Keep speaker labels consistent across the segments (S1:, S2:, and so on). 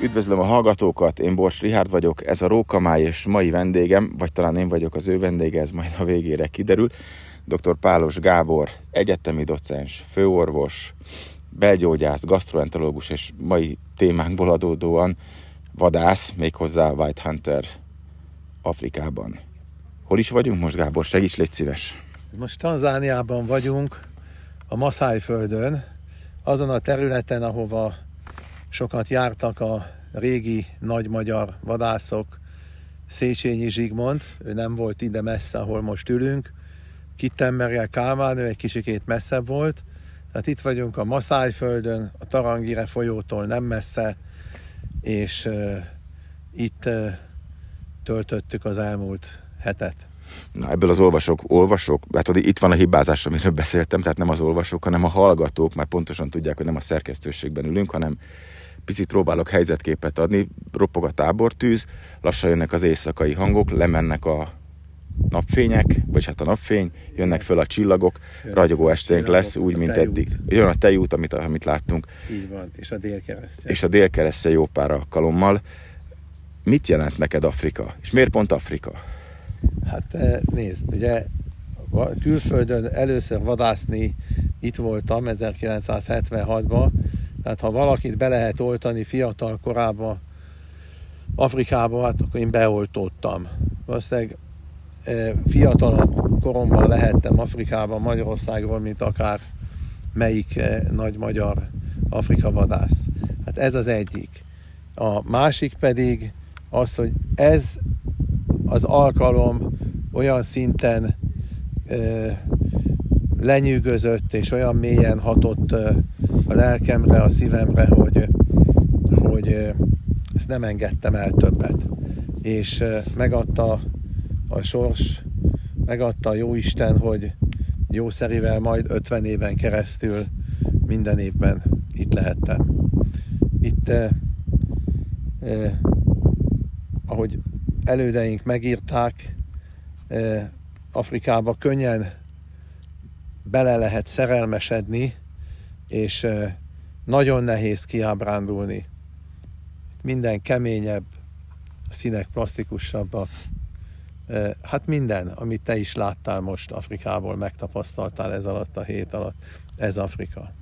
S1: Üdvözlöm a hallgatókat, én Bors Rihárd vagyok, ez a Rókamály és mai vendégem, vagy talán én vagyok az ő vendége, ez majd a végére kiderül. Dr. Pálos Gábor, egyetemi docens, főorvos, belgyógyász, gastroenterológus és mai témánkból adódóan vadász, méghozzá White Hunter Afrikában. Hol is vagyunk most, Gábor? Segíts, légy szíves!
S2: Most Tanzániában vagyunk, a Maszáj földön, azon a területen, ahova sokat jártak a régi nagy magyar vadászok, Széchenyi Zsigmond, ő nem volt ide messze, ahol most ülünk, Kittenberger Kálmán, ő egy kicsikét messzebb volt, tehát itt vagyunk a Maszáj földön, a Tarangire folyótól nem messze, és uh, itt uh, töltöttük az elmúlt hetet.
S1: Na, ebből az olvasók, olvasók, látod, itt van a hibázás, amiről beszéltem, tehát nem az olvasók, hanem a hallgatók, már pontosan tudják, hogy nem a szerkesztőségben ülünk, hanem picit próbálok helyzetképet adni, ropog a tábortűz, lassan jönnek az éjszakai hangok, lemennek a napfények, vagy hát a napfény, jönnek föl a csillagok, ragyogó esténk lesz, úgy, mint eddig. Jön a tejút, amit, amit láttunk.
S2: Így van, és a délkeresztje.
S1: És a délkeresztje jó pár alkalommal. Mit jelent neked Afrika? És miért pont Afrika?
S2: Hát eh, nézd, ugye külföldön először vadászni itt voltam 1976-ban, tehát ha valakit be lehet oltani fiatal korában Afrikába, hát akkor én beoltottam. Valószínűleg e, fiatalabb koromban lehettem Afrikában, Magyarországról, mint akár melyik e, nagy magyar Afrika vadász. Hát ez az egyik. A másik pedig az, hogy ez az alkalom olyan szinten e, lenyűgözött és olyan mélyen hatott a lelkemre, a szívemre, hogy, hogy ezt nem engedtem el többet. És megadta a sors, megadta a Jóisten, hogy jószerivel majd 50 éven keresztül minden évben itt lehettem. Itt, eh, eh, ahogy elődeink megírták, eh, Afrikába könnyen bele lehet szerelmesedni, és nagyon nehéz kiábrándulni. Minden keményebb, a színek plastikusabbak. Hát minden, amit te is láttál most Afrikából, megtapasztaltál ez alatt a hét alatt, ez Afrika.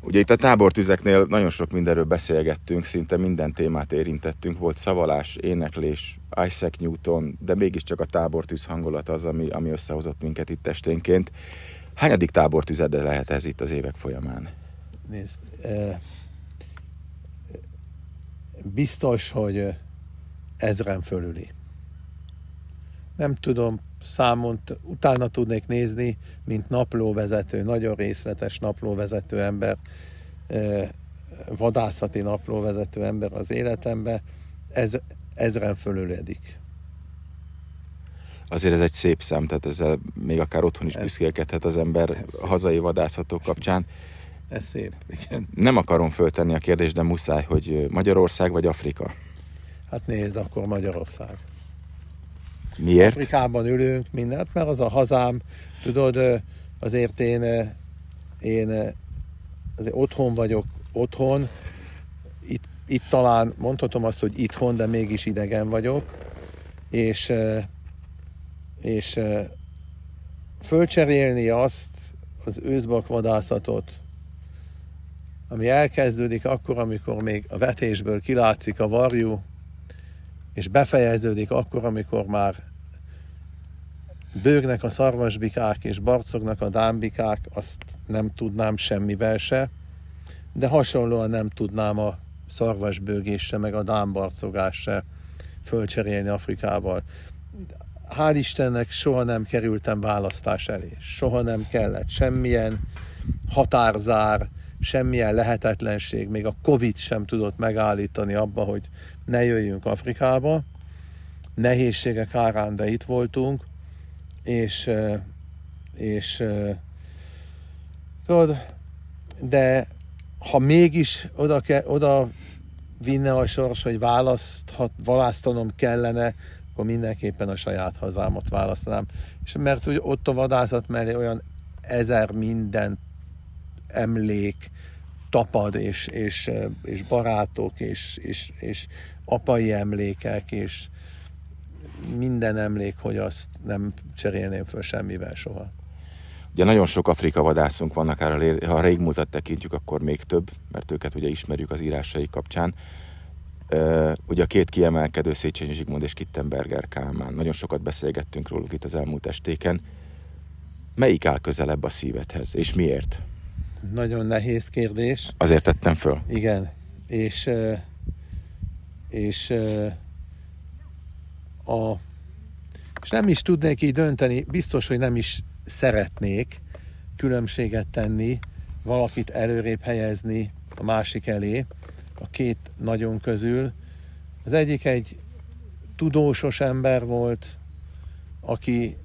S1: Ugye itt a tábortüzeknél nagyon sok mindenről beszélgettünk, szinte minden témát érintettünk. Volt szavalás, éneklés, Isaac Newton, de mégiscsak a tábortűz hangulat az, ami, ami összehozott minket itt esténként. Hányadik tábortüzede lehet ez itt az évek folyamán?
S2: Nézd, biztos, hogy ezren fölüli. Nem tudom, számon utána tudnék nézni, mint naplóvezető, nagyon részletes naplóvezető ember, vadászati naplóvezető ember az életemben, ez ezren fölüledik
S1: azért ez egy szép szám, tehát ezzel még akár otthon is büszkélkedhet az ember ez hazai vadászatok kapcsán.
S2: Ez szép, igen.
S1: Nem akarom föltenni a kérdést, de muszáj, hogy Magyarország vagy Afrika?
S2: Hát nézd, akkor Magyarország.
S1: Miért?
S2: Afrikában ülünk mindent, mert az a hazám, tudod, azért én, én azért otthon vagyok, otthon, itt, itt talán mondhatom azt, hogy itthon, de mégis idegen vagyok, és és fölcserélni azt az őszbakvadászatot, ami elkezdődik akkor, amikor még a vetésből kilátszik a varjú, és befejeződik akkor, amikor már bőgnek a szarvasbikák és barcognak a dámbikák, azt nem tudnám semmivel se, de hasonlóan nem tudnám a szarvasbőgés se, meg a dámbarcogás se fölcserélni Afrikával hál' Istennek soha nem kerültem választás elé. Soha nem kellett semmilyen határzár, semmilyen lehetetlenség, még a Covid sem tudott megállítani abba, hogy ne jöjjünk Afrikába. Nehézségek árán, de itt voltunk, és, és tudod, de ha mégis oda, oda vinne a sors, hogy választhat, választanom kellene, akkor mindenképpen a saját hazámat választanám. És mert hogy ott a vadászat mellé olyan ezer minden emlék, tapad, és, és, és barátok, és, és, és apai emlékek, és minden emlék, hogy azt nem cserélném föl semmivel soha.
S1: Ugye nagyon sok Afrika vadászunk vannak, ha a régmúltat tekintjük, akkor még több, mert őket ugye ismerjük az írásai kapcsán. Ugye a két kiemelkedő Széchenyi Zsigmond és Kittenberger Kálmán. Nagyon sokat beszélgettünk róluk itt az elmúlt estéken. Melyik áll közelebb a szívedhez, és miért?
S2: Nagyon nehéz kérdés.
S1: Azért tettem föl.
S2: Igen, és, és a, és nem is tudnék így dönteni, biztos, hogy nem is szeretnék különbséget tenni, valakit előrébb helyezni a másik elé, a két nagyon közül. Az egyik egy tudósos ember volt, aki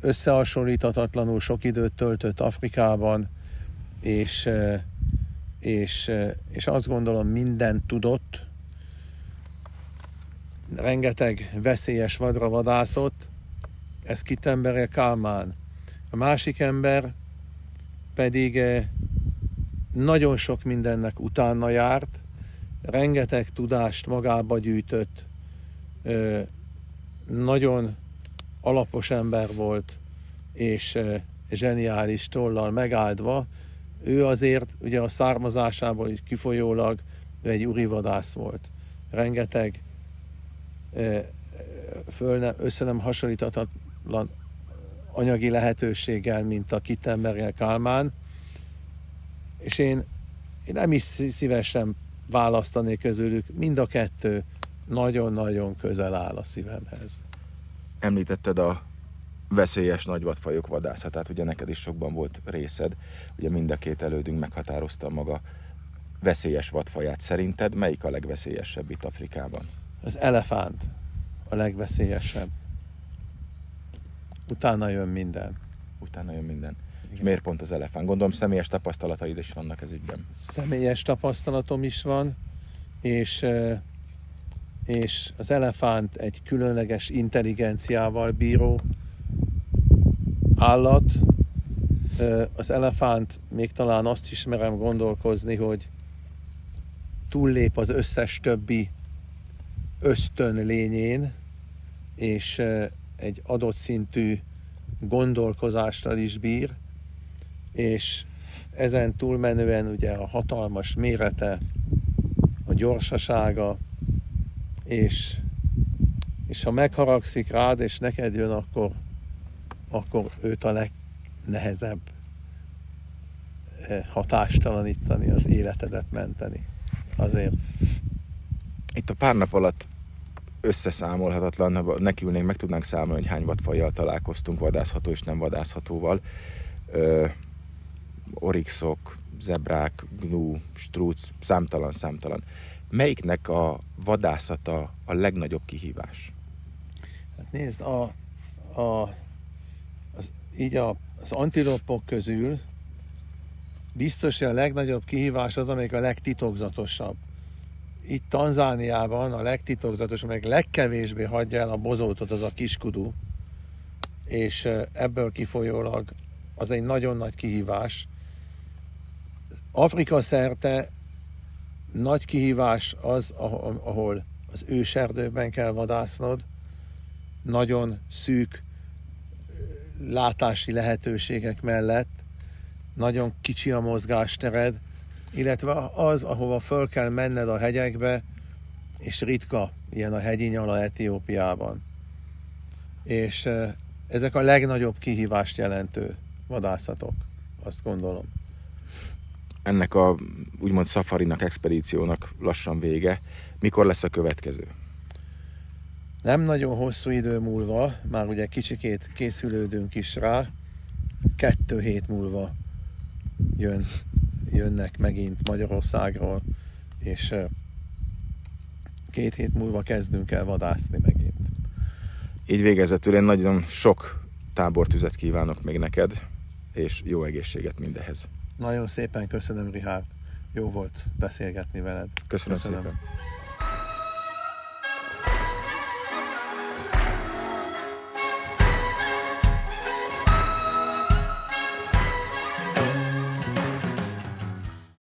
S2: összehasonlíthatatlanul sok időt töltött Afrikában, és, és, és azt gondolom mindent tudott, rengeteg veszélyes vadra vadászott, ez Kittenberger Kálmán. A másik ember pedig nagyon sok mindennek utána járt, rengeteg tudást magába gyűjtött, nagyon alapos ember volt, és zseniális tollal megáldva, ő azért ugye a származásából kifolyólag egy urivadász volt. Rengeteg föl nem, össze nem hasonlíthatatlan anyagi lehetőséggel, mint a Kittenberger Kálmán, és én, én nem is szívesen választanék közülük, mind a kettő nagyon-nagyon közel áll a szívemhez.
S1: Említetted a veszélyes nagyvadfajok vadászatát, ugye neked is sokban volt részed, ugye mind a két elődünk meghatározta maga veszélyes vadfaját. Szerinted melyik a legveszélyesebb itt Afrikában?
S2: Az elefánt a legveszélyesebb. Utána jön minden.
S1: Utána jön minden. És miért pont az elefánt? Gondolom személyes tapasztalataid is vannak ez ügyben.
S2: Személyes tapasztalatom is van, és, és az elefánt egy különleges intelligenciával bíró állat. Az elefánt még talán azt is merem gondolkozni, hogy túllép az összes többi ösztön lényén, és egy adott szintű gondolkozással is bír, és ezen túlmenően ugye a hatalmas mérete, a gyorsasága, és, és ha megharagszik rád, és neked jön, akkor, akkor őt a legnehezebb hatástalanítani, az életedet menteni. Azért.
S1: Itt a pár nap alatt összeszámolhatatlan, nekiülnénk, meg tudnánk számolni, hogy hány vadfajjal találkoztunk, vadászható és nem vadászhatóval. Orixok, zebrák, gnu, strúc, számtalan, számtalan. Melyiknek a vadászata a legnagyobb kihívás?
S2: Hát nézd, a, a, az, így a, az antilopok közül biztos, hogy a legnagyobb kihívás az, amelyik a legtitokzatosabb itt Tanzániában a legtitokzatos, meg legkevésbé hagyja el a bozótot az a kiskudu, és ebből kifolyólag az egy nagyon nagy kihívás. Afrika szerte nagy kihívás az, ahol az őserdőben kell vadásznod, nagyon szűk látási lehetőségek mellett, nagyon kicsi a mozgástered, illetve az, ahova föl kell menned a hegyekbe, és ritka, ilyen a hegyi nyala Etiópiában. És ezek a legnagyobb kihívást jelentő vadászatok, azt gondolom.
S1: Ennek a úgymond szafarinak, expedíciónak lassan vége. Mikor lesz a következő?
S2: Nem nagyon hosszú idő múlva, már ugye kicsikét készülődünk is rá, kettő hét múlva jön jönnek megint Magyarországról, és két hét múlva kezdünk el vadászni megint.
S1: Így végezetül én nagyon sok tábortüzet kívánok még neked, és jó egészséget mindehez.
S2: Nagyon szépen köszönöm, Rihárd. Jó volt beszélgetni veled.
S1: Köszönöm, köszönöm. szépen.